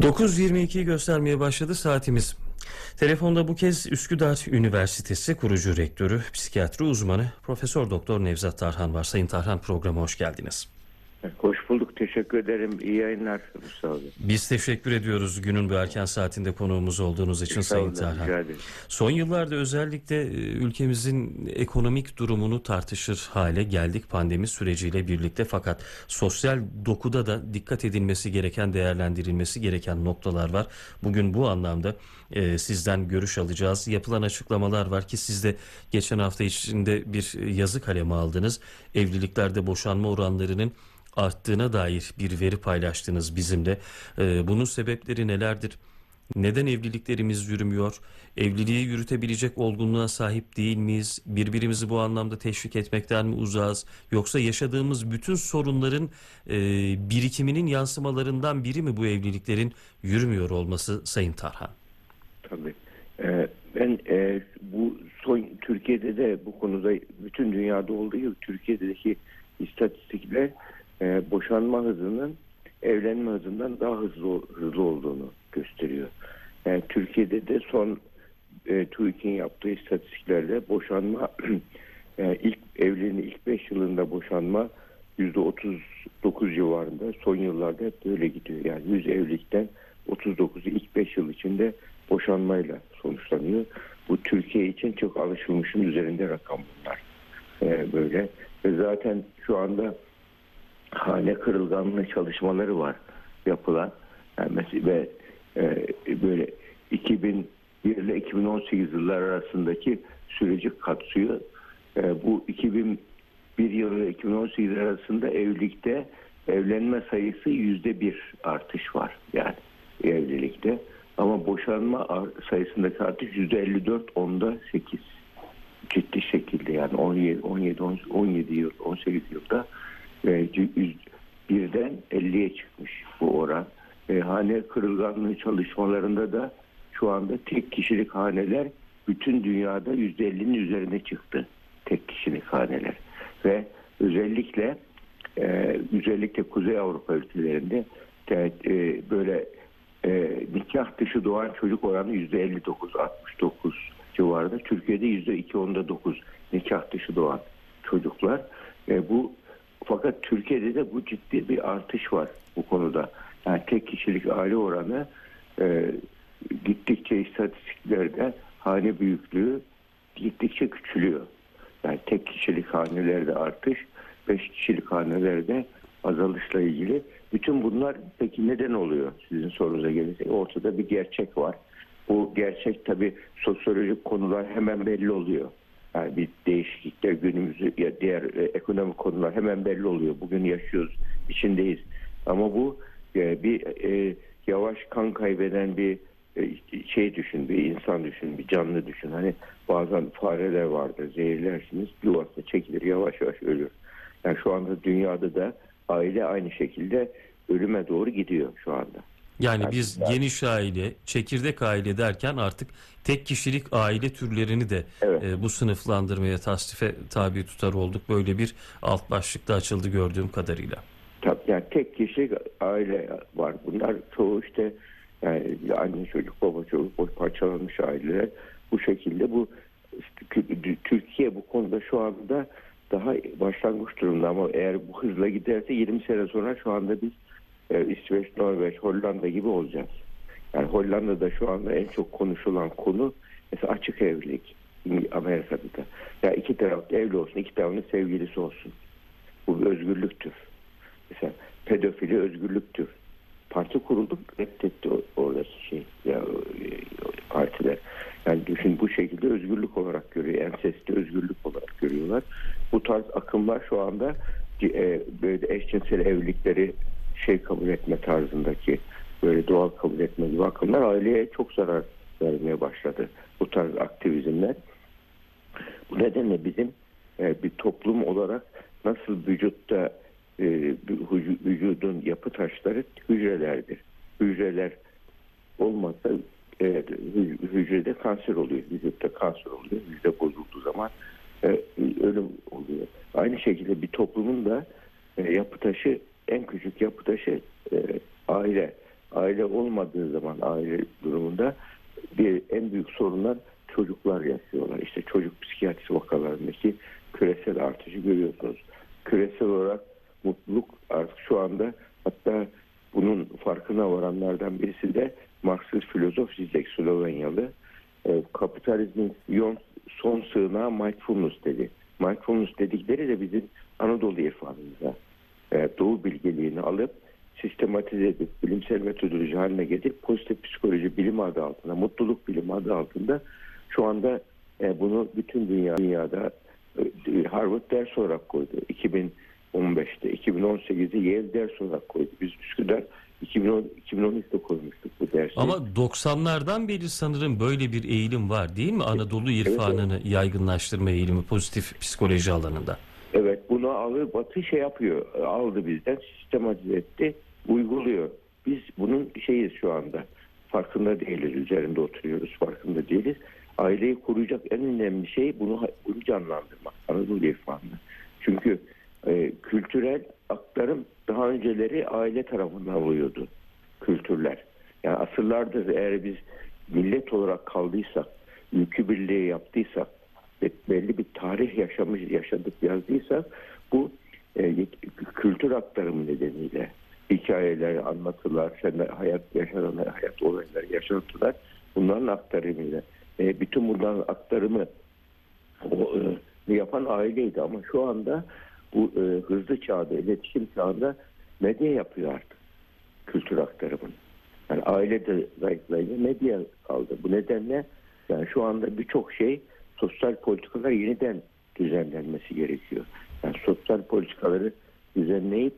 9.22'yi göstermeye başladı saatimiz. Telefonda bu kez Üsküdar Üniversitesi kurucu rektörü, psikiyatri uzmanı Profesör Doktor Nevzat Tarhan var. Sayın Tarhan programa hoş geldiniz. Hoş bulduk. Teşekkür ederim. İyi yayınlar Mustafa Bey. Biz teşekkür ediyoruz günün bu erken saatinde konuğumuz olduğunuz için Sayın Tarhan. Son yıllarda özellikle e, ülkemizin ekonomik durumunu tartışır hale geldik pandemi süreciyle birlikte fakat sosyal dokuda da dikkat edilmesi gereken, değerlendirilmesi gereken noktalar var. Bugün bu anlamda e, sizden görüş alacağız. Yapılan açıklamalar var ki siz de geçen hafta içinde bir yazı kalemi aldınız. Evliliklerde boşanma oranlarının arttığına dair bir veri paylaştınız bizimle. E, bunun sebepleri nelerdir? Neden evliliklerimiz yürümüyor? Evliliği yürütebilecek olgunluğa sahip değil miyiz? Birbirimizi bu anlamda teşvik etmekten mi uzağız? Yoksa yaşadığımız bütün sorunların e, birikiminin yansımalarından biri mi bu evliliklerin yürümüyor olması Sayın Tarhan? Tabii. Ee, ben e, bu son Türkiye'de de bu konuda bütün dünyada olduğu gibi Türkiye'deki istatistikler e, boşanma hızının evlenme hızından daha hızlı hızlı olduğunu gösteriyor. Yani Türkiye'de de son e, TÜİK'in yaptığı istatistiklerle boşanma e, ilk evliliğin ilk 5 yılında boşanma %39 civarında son yıllarda böyle gidiyor. Yani 100 evlilikten 39'u ilk 5 yıl içinde boşanmayla sonuçlanıyor. Bu Türkiye için çok alışılmışın üzerinde rakam bunlar. Ee, böyle ve zaten şu anda hane kırılganlığı çalışmaları var yapılan. Yani mesela ve e, böyle 2001 ile 2018 yıllar arasındaki süreci kapsıyor. E, bu 2001 yılı ile 2018 arasında evlilikte evlenme sayısı yüzde bir artış var yani evlilikte. Ama boşanma sayısındaki artış yüzde 54 onda 8 ciddi şekilde yani 17 17 17 yıl 18 yılda birden 50'ye çıkmış bu oran. E, hane kırılganlığı çalışmalarında da şu anda tek kişilik haneler bütün dünyada %50'nin üzerine çıktı. Tek kişilik haneler. Ve özellikle e, özellikle Kuzey Avrupa ülkelerinde de, e, böyle e, nikah dışı doğan çocuk oranı %59, 69 civarında. Türkiye'de %2, onda 9 nikah dışı doğan çocuklar. E, bu fakat Türkiye'de de bu ciddi bir artış var bu konuda. Yani tek kişilik aile oranı e, gittikçe istatistiklerde hane büyüklüğü gittikçe küçülüyor. Yani tek kişilik hanelerde artış, beş kişilik hanelerde azalışla ilgili. Bütün bunlar peki neden oluyor sizin sorunuza gelince? Ortada bir gerçek var. Bu gerçek tabii sosyolojik konular hemen belli oluyor. Yani bir değişiklikler günümüzü ya diğer e, ekonomik konular hemen belli oluyor. Bugün yaşıyoruz, içindeyiz. Ama bu e, bir e, yavaş kan kaybeden bir e, şey düşün, bir insan düşün, bir canlı düşün. Hani bazen fareler vardır, zehirlersiniz, yuvasına çekilir, yavaş yavaş ölür. Yani şu anda dünyada da aile aynı şekilde ölüme doğru gidiyor şu anda. Yani biz yani- geniş aile, çekirdek aile derken artık tek kişilik aile türlerini de Evet. e, bu sınıflandırmaya, tasnife tabi tutar olduk. Böyle bir alt başlıkta açıldı gördüğüm kadarıyla. Tabii yani tek kişi aile var. Bunlar çoğu işte yani anne çocuk, baba çocuk, boş parçalanmış aileler. Bu şekilde bu Türkiye bu konuda şu anda daha başlangıç durumda ama eğer bu hızla giderse 20 sene sonra şu anda biz e, İsveç, Norveç, Hollanda gibi olacağız. Yani Hollanda'da şu anda en çok konuşulan konu mesela açık evlilik. Amerika'da da. Ya iki taraf evli olsun, iki tarafın sevgilisi olsun. Bu bir özgürlüktür. Mesela pedofili özgürlüktür. Parti kuruldu reddetti oradaki şey ya e, partiler. Yani düşün bu şekilde özgürlük olarak görüyor. Ensesti özgürlük olarak görüyorlar. Bu tarz akımlar şu anda e, böyle eşcinsel evlilikleri şey kabul etme tarzındaki böyle doğal kabul etme gibi akımlar aileye çok zarar vermeye başladı. Bu tarz aktivizmler. Bu nedenle bizim e, bir toplum olarak nasıl vücutta e, vücu- vücudun yapı taşları hücrelerdir. Hücreler olmazsa e, hü- hücrede kanser oluyor. Vücutta kanser oluyor. Hücre bozulduğu zaman e, ölüm oluyor. Aynı şekilde bir toplumun da e, yapı taşı en küçük yapı taşı e, aile. aile olmadığı zaman aile durumunda bir en büyük sorunlar çocuklar yaşıyorlar. İşte çocuk psikiyatrisi vakalarındaki küresel artışı görüyorsunuz. Küresel olarak mutluluk artık şu anda hatta bunun farkına varanlardan birisi de Marksist filozof Zizek Slovenyalı. E, kapitalizmin yon, son sığınağı mindfulness dedi. Mindfulness dedikleri de bizim Anadolu irfanımıza e, doğu bilgeliğini alıp sistematize edip bilimsel metodoloji haline getirip pozitif psikoloji bilim adı altında, mutluluk bilimi adı altında şu anda e, bunu bütün dünya dünyada e, Harvard ders olarak koydu. 2015'te, 2018'de Yale ders olarak koydu. Biz Üsküdar 2010, 2013'te koymuştuk bu dersi. Ama 90'lardan beri sanırım böyle bir eğilim var değil mi? Anadolu irfanını yaygınlaştırma eğilimi pozitif psikoloji alanında. Evet bunu alır Batı şey yapıyor aldı bizden sistematize etti uyguluyor. Biz bunun şeyiz şu anda farkında değiliz üzerinde oturuyoruz farkında değiliz. Aileyi koruyacak en önemli şey bunu, bunu canlandırmak Anadolu irfanını. Çünkü e, kültürel aktarım daha önceleri aile tarafından oluyordu kültürler. Yani asırlardır eğer biz millet olarak kaldıysak, ülkü birliği yaptıysak belli bir tarih yaşamış yaşadık yazdıysak bu e, kültür aktarımı nedeniyle hikayeler, anlatılar, hayat yaşanan hayat olayları, yaşantılar bunların aktarımıyla e, bütün bunların aktarımı o, e, yapan aileydi ama şu anda bu e, hızlı çağda, iletişim çağında medya yapıyor artık kültür aktarımını. Yani aile de zayıflayınca medya kaldı. Bu nedenle yani şu anda birçok şey sosyal politikalar yeniden düzenlenmesi gerekiyor. Yani sosyal politikaları düzenleyip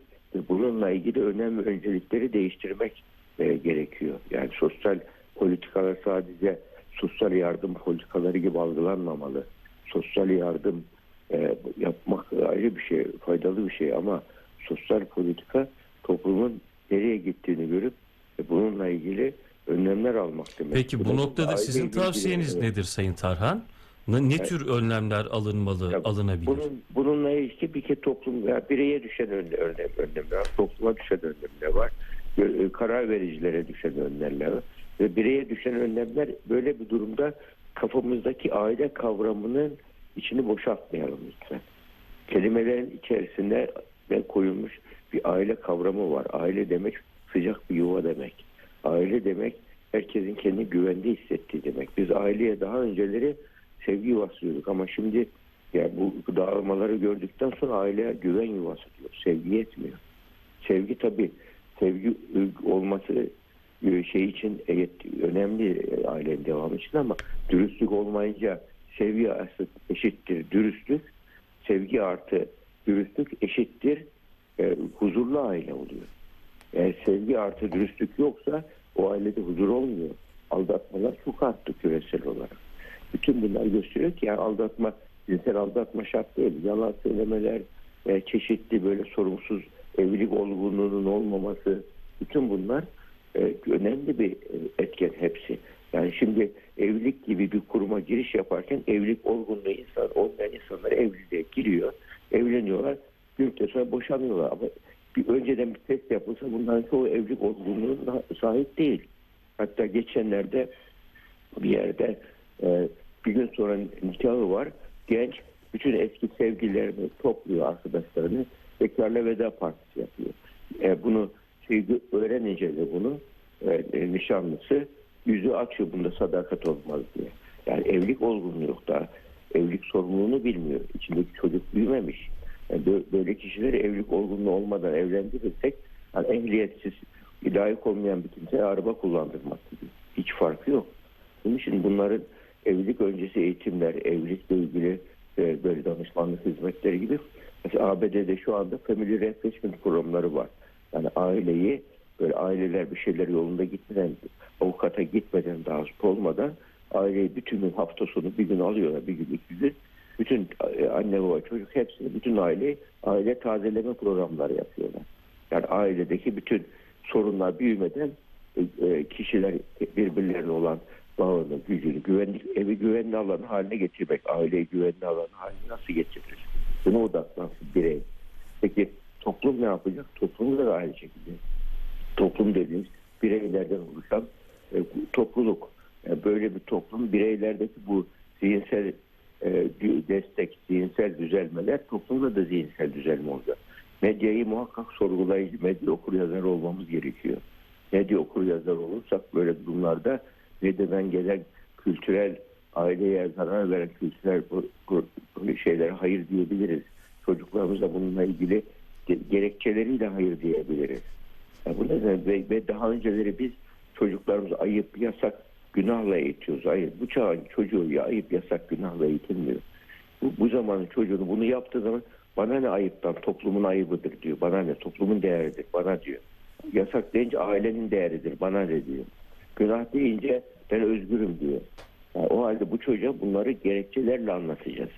bununla ilgili önemli öncelikleri değiştirmek e, gerekiyor. Yani sosyal politikalar sadece sosyal yardım politikaları gibi algılanmamalı. Sosyal yardım e, yapmak ayrı bir şey, faydalı bir şey ama sosyal politika toplumun nereye gittiğini görüp e, bununla ilgili önlemler almak demek. Peki bu noktada sizin tavsiyeniz ilgili, nedir Sayın Tarhan? Ne, ne tür önlemler alınmalı, Ya, alınabilir? Bunun, bununla ilgili bir kere toplum veya bireye düşen önlem, önlem, önlemler var, topluma düşen önlemler var, e, karar vericilere düşen önlemler var. Ve bireye düşen önlemler böyle bir durumda kafamızdaki aile kavramının içini boşaltmayalım lütfen. Kelimelerin içerisinde de koyulmuş bir aile kavramı var. Aile demek sıcak bir yuva demek. Aile demek herkesin kendi güvende hissettiği demek. Biz aileye daha önceleri sevgi yuvası diyorduk ama şimdi yani bu dağılmaları gördükten sonra aile güven yuvası diyor. Sevgi yetmiyor. Sevgi tabii sevgi olması e, şey için evet, önemli ailenin devamı için ama dürüstlük olmayınca sevgi eşittir dürüstlük. Sevgi artı dürüstlük eşittir e, huzurlu aile oluyor. Eğer sevgi artı dürüstlük yoksa o ailede huzur olmuyor. Aldatmalar çok arttı küresel olarak. Bütün bunlar gösteriyor ki yani aldatma, cinsel aldatma şart değil. Yalan söylemeler, e, çeşitli böyle sorumsuz evlilik olgunluğunun olmaması, bütün bunlar e, önemli bir e, etken hepsi. Yani şimdi evlilik gibi bir kuruma giriş yaparken evlilik olgunluğu insan, olmayan insanlar evliliğe giriyor, evleniyorlar, bir müddet sonra boşanıyorlar. Ama bir önceden bir test yapılsa bunların çoğu evlilik olgunluğuna sahip değil. Hatta geçenlerde bir yerde e, bir gün sonra nikahı var. Genç bütün eski sevgililerini topluyor arkadaşlarını. Bekarla veda partisi yapıyor. E, bunu şey, öğrenince de bunu e, nişanlısı yüzü açıyor bunda sadakat olmaz diye. Yani evlilik olgunluğu yok daha. Evlilik sorumluluğunu bilmiyor. İçindeki çocuk büyümemiş. Yani böyle kişileri evlilik olgunluğu olmadan evlendirirsek yani ehliyetsiz, layık olmayan bir kimseye araba kullandırmak gibi. Hiç farkı yok. Bunun için bunların evlilik öncesi eğitimler, evlilikle ilgili e, böyle danışmanlık hizmetleri gibi. Mesela ABD'de şu anda family refreshment programları var. Yani aileyi böyle aileler bir şeyler yolunda gitmeden, avukata gitmeden, daha olmadan aileyi bütün gün hafta sonu bir gün alıyorlar, bir gün iki gün. Bütün e, anne baba çocuk hepsini, bütün aile aile tazeleme programları yapıyorlar. Yani ailedeki bütün sorunlar büyümeden e, e, kişiler birbirlerine olan bağını, gücünü, güvenlik, evi güvenli alan haline getirmek, aileyi güvenli alan haline nasıl getirir? Buna odaklansın birey. Peki toplum ne yapacak? Toplum da aynı şekilde. Toplum dediğimiz birey bireylerden oluşan e, topluluk. Yani böyle bir toplum bireylerdeki bu zihinsel e, destek, zihinsel düzelmeler toplumda da zihinsel düzelme olacak. Medyayı muhakkak sorgulayıcı, medya okur yazar olmamız gerekiyor. Medya okur yazar olursak böyle durumlarda medyadan gelen kültürel aileye zarar veren kültürel bu, bu, bu şeylere hayır diyebiliriz. Çocuklarımıza bununla ilgili ge- gerekçeleriyle hayır diyebiliriz. Yani bu nedenle ve, ve daha önceleri biz çocuklarımızı ayıp, yasak, günahla eğitiyoruz. Hayır bu çağın çocuğu ya ayıp, yasak, günahla eğitilmiyor. Bu, bu zamanın çocuğunu bunu yaptığı zaman bana ne ayıptan toplumun ayıbıdır diyor. Bana ne toplumun değeridir bana diyor. Yasak deyince ailenin değeridir bana ne diyor. Günah deyince ben özgürüm diyor. Yani o halde bu çocuğa bunları gerekçelerle anlatacağız.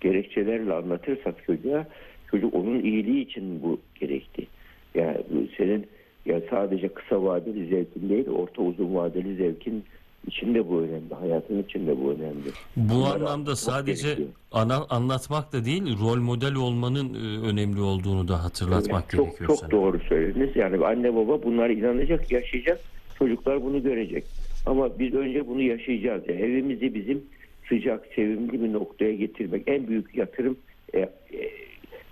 Gerekçelerle anlatırsak çocuğa çocuk onun iyiliği için bu gerekti. Yani senin ya sadece kısa vadeli zevkin değil orta uzun vadeli zevkin içinde bu önemli. Hayatın içinde bu önemli. Bu Bunları anlamda sadece gerekiyor. ana, anlatmak da değil, rol model olmanın e, önemli olduğunu da hatırlatmak çok, gerekiyor çok sanırım. doğru söylediniz. Yani anne baba bunlara inanacak, yaşayacak. Çocuklar bunu görecek. Ama biz önce bunu yaşayacağız. Yani evimizi bizim sıcak, sevimli bir noktaya getirmek en büyük yatırım e, e,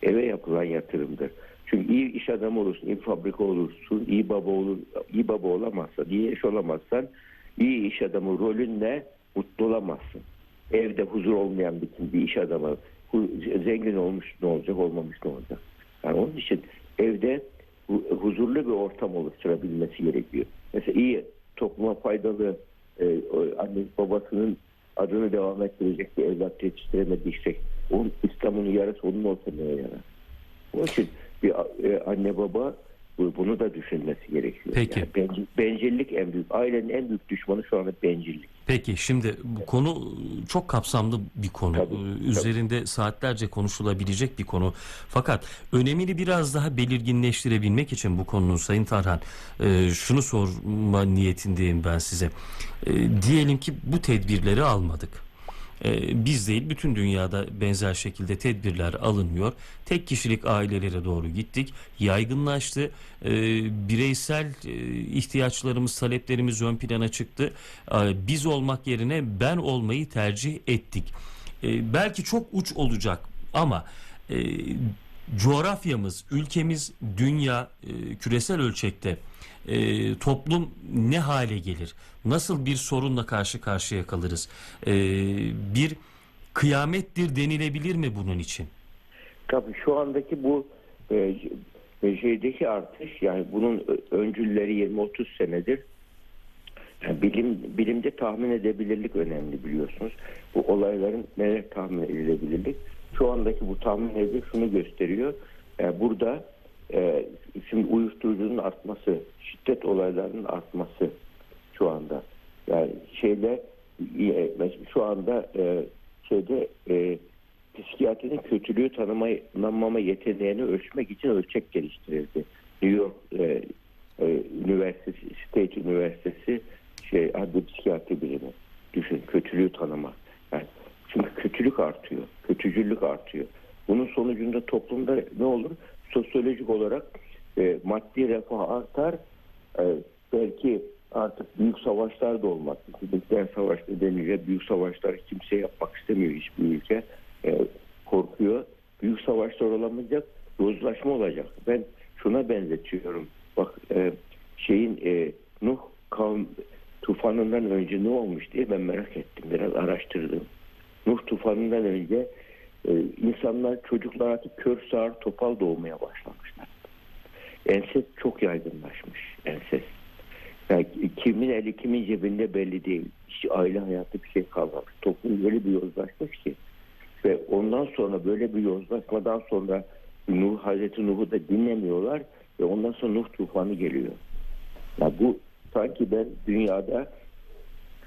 eve yapılan yatırımdır. Çünkü iyi iş adamı olursun, iyi fabrika olursun, iyi baba olur, iyi baba olamazsan, iyi eş olamazsan, iyi iş adamı rolünle mutlu olamazsın. Evde huzur olmayan bir, bir iş adamı zengin olmuş ne olacak, olmamış ne olacak? Yani onun için evde hu- huzurlu bir ortam oluşturabilmesi gerekiyor. Mesela iyi topluma faydalı e, o anne babasının adını devam ettirecek bir evlat yetiştiremediysek onun İslam'ın yarısı onun neye yarar? Onun için bir e, anne baba bu- bunu da düşünmesi gerekiyor. Peki. Yani bencil- bencillik en büyük, ailenin en büyük düşmanı şu anda bencillik. Peki şimdi bu konu çok kapsamlı bir konu. Tabii, Ee, tabii. Üzerinde saatlerce konuşulabilecek bir konu. Fakat önemini biraz daha belirginleştirebilmek için bu konunun Sayın Tarhan e, şunu sorma niyetindeyim ben size. E, Diyelim ki bu tedbirleri almadık. E, Biz değil bütün dünyada benzer şekilde tedbirler alınmıyor. Tek kişilik ailelere doğru gittik. Yaygınlaştı. E, Bireysel e, ihtiyaçlarımız, taleplerimiz ön plana çıktı. E, Biz olmak yerine ben olmayı tercih ettik. Belki çok uç olacak ama e, coğrafyamız, ülkemiz, dünya e, küresel ölçekte e, toplum ne hale gelir? Nasıl bir sorunla karşı karşıya kalırız? E, bir kıyamettir denilebilir mi bunun için? Tabii şu andaki bu e, e, şeydeki artış yani bunun öncülleri 20-30 senedir yani bilim bilimde tahmin edebilirlik önemli biliyorsunuz. Bu olayların neler tahmin edilebilirlik. Şu andaki bu tahmin edilir şunu gösteriyor. Yani burada e, şimdi uyuşturucunun artması, şiddet olaylarının artması şu anda. Yani şeyle e, şu anda e, şeyde e, psikiyatrinin kötülüğü tanıma, tanımlama yeteneğini ölçmek için ölçek geliştirildi. New York e, e, Üniversitesi, State Üniversitesi şey adli psikiyatri bilimi. Düşün kötülüğü tanıma. Yani çünkü kötülük artıyor. Kötücüllük artıyor. Bunun sonucunda toplumda ne olur? Sosyolojik olarak e, maddi refah artar. E, belki artık büyük savaşlar da olmaz. Nükleer savaş nedeniyle büyük savaşlar kimse yapmak istemiyor hiçbir ülke. E, korkuyor. Büyük savaşlar olamayacak. Yozlaşma olacak. Ben şuna benzetiyorum. Bak e, şeyin e, Nuh kavm tufanından önce ne olmuş diye ben merak ettim. Biraz araştırdım. Nuh tufanından önce e, insanlar çocuklar artık kör sağır topal doğmaya başlamışlar. Ensest çok yaygınlaşmış. Ensest. Yani kimin eli kimin cebinde belli değil. Hiç aile hayatı bir şey kalmamış. Toplum böyle bir yozlaşmış ki. Ve ondan sonra böyle bir yozlaşmadan sonra Nuh, Hazreti Nuh'u da dinlemiyorlar ve ondan sonra Nuh tufanı geliyor. Ya bu sanki ben dünyada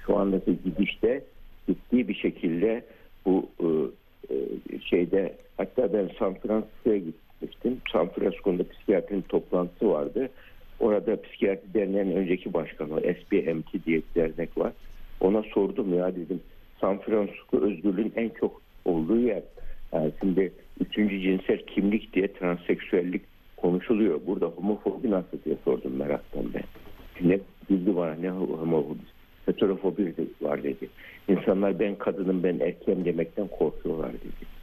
şu andaki gidişte ciddi bir şekilde bu e, şeyde hatta ben San Francisco'ya gitmiştim. San Francisco'da psikiyatrinin toplantısı vardı. Orada psikiyatri derneğinin önceki başkanı SBMT diye bir dernek var. Ona sordum ya dedim San Francisco özgürlüğün en çok olduğu yer. Yani şimdi üçüncü cinsel kimlik diye transseksüellik konuşuluyor. Burada homofobi nasıl diye sordum meraktan ben. Ne güldü bana ne homofobi. Heterofobi var dedi. İnsanlar ben kadınım ben erkeğim demekten korkuyorlar dedi.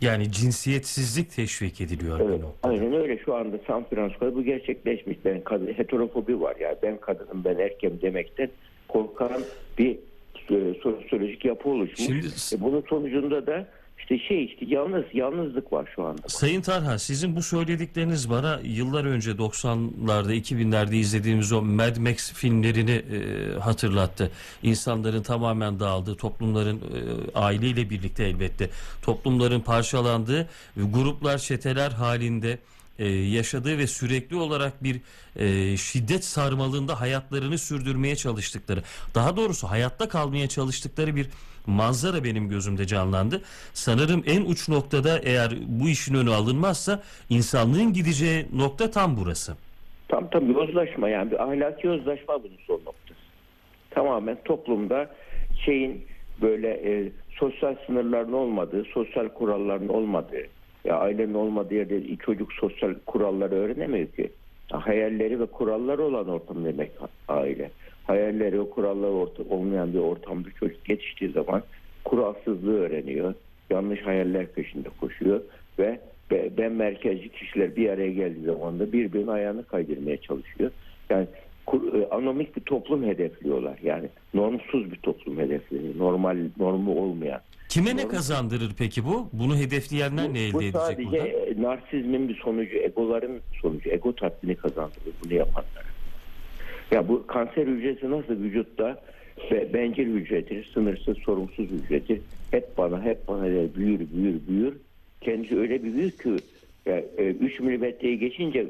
Yani cinsiyetsizlik teşvik ediliyor Evet, aynen öyle şu anda San Francisco'da bu gerçekleşmiş. Ben kadın, heterofobi var yani ben kadınım ben erkeğim demekten korkan bir e, sosyolojik yapı oluşmuş. Şimdi- E, bunun sonucunda da işte şey işte yalnız yalnızlık var şu anda. Sayın Tarhan sizin bu söyledikleriniz bana yıllar önce 90'larda 2000'lerde izlediğimiz o Mad Max filmlerini e, hatırlattı. İnsanların tamamen dağıldığı, toplumların e, aileyle birlikte elbette toplumların parçalandığı, gruplar, çeteler halinde e, yaşadığı ve sürekli olarak bir e, şiddet sarmalında hayatlarını sürdürmeye çalıştıkları, daha doğrusu hayatta kalmaya çalıştıkları bir manzara benim gözümde canlandı. Sanırım en uç noktada eğer bu işin önü alınmazsa insanlığın gideceği nokta tam burası. Tam tam yozlaşma yani bir ahlaki yozlaşma bunun son noktası. Tamamen toplumda şeyin böyle e, sosyal sınırların olmadığı, sosyal kuralların olmadığı, ya ailenin olmadığı yerde çocuk sosyal kuralları öğrenemiyor ki. Ya hayalleri ve kuralları olan ortam demek aile. Hayalleri ve kuralları orta, olmayan bir ortamda çocuk yetiştiği zaman kuralsızlığı öğreniyor. Yanlış hayaller peşinde koşuyor ve be- ben merkezci kişiler bir araya geldiği zaman da birbirinin ayağını kaydırmaya çalışıyor. Yani e, anomik bir toplum hedefliyorlar. Yani normsuz bir toplum hedefliyor. Normal normu olmayan. Kime ne kazandırır peki bu? Bunu hedefleyenler ne elde bu edecek sadece burada? e, narsizmin bir sonucu, egoların sonucu, ego tatmini kazandırır bunu yapanlara. Ya bu kanser hücresi nasıl vücutta ve bencil hücredir, sınırsız, sorumsuz hücredir. Hep bana, hep bana der, büyür, büyür, büyür. Kendisi öyle bir büyür ki ya, e, 3 milimetreyi geçince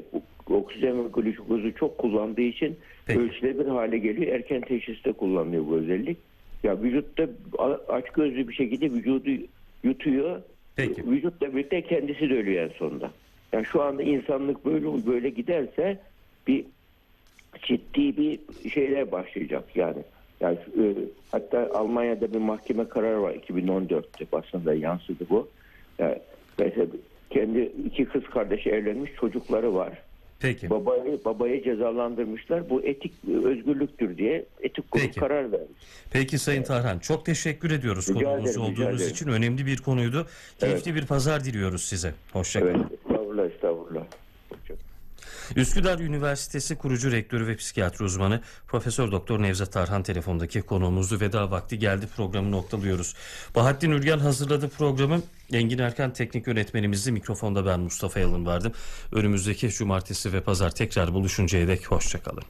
oksijen ve glukozu çok kullandığı için Peki. ölçülebilir hale geliyor. Erken teşhiste kullanılıyor bu özellik. Ya vücutta açgözlü bir şekilde vücudu yutuyor. Peki. Vücutla birlikte kendisi de ölüyor en sonunda. Yani şu anda insanlık böyle böyle giderse bir ciddi bir şeyler başlayacak yani. Yani e, hatta Almanya'da bir mahkeme kararı var 2014'te basında yansıdı bu. Yani mesela kendi iki kız kardeşi evlenmiş çocukları var. Peki. Babayı babayı cezalandırmışlar. Bu etik özgürlüktür diye etik kurul Peki. karar vermiş. Peki Sayın Tarhan çok teşekkür ediyoruz Rica konuğumuz ederim, olduğunuz için. Önemli bir konuydu. Keyifli bir pazar diliyoruz size. Hoşçakalın. Evet. Estağfurullah estağfurullah. Üsküdar Üniversitesi kurucu rektörü ve psikiyatri uzmanı Profesör Doktor Nevzat Tarhan telefondaki konuğumuzdu. Veda vakti geldi programı noktalıyoruz. Bahattin Ülgen hazırladı programı. Engin Erkan teknik yönetmenimizdi. Mikrofonda ben Mustafa Yalın vardım. Önümüzdeki cumartesi ve pazar tekrar buluşuncaya dek hoşçakalın.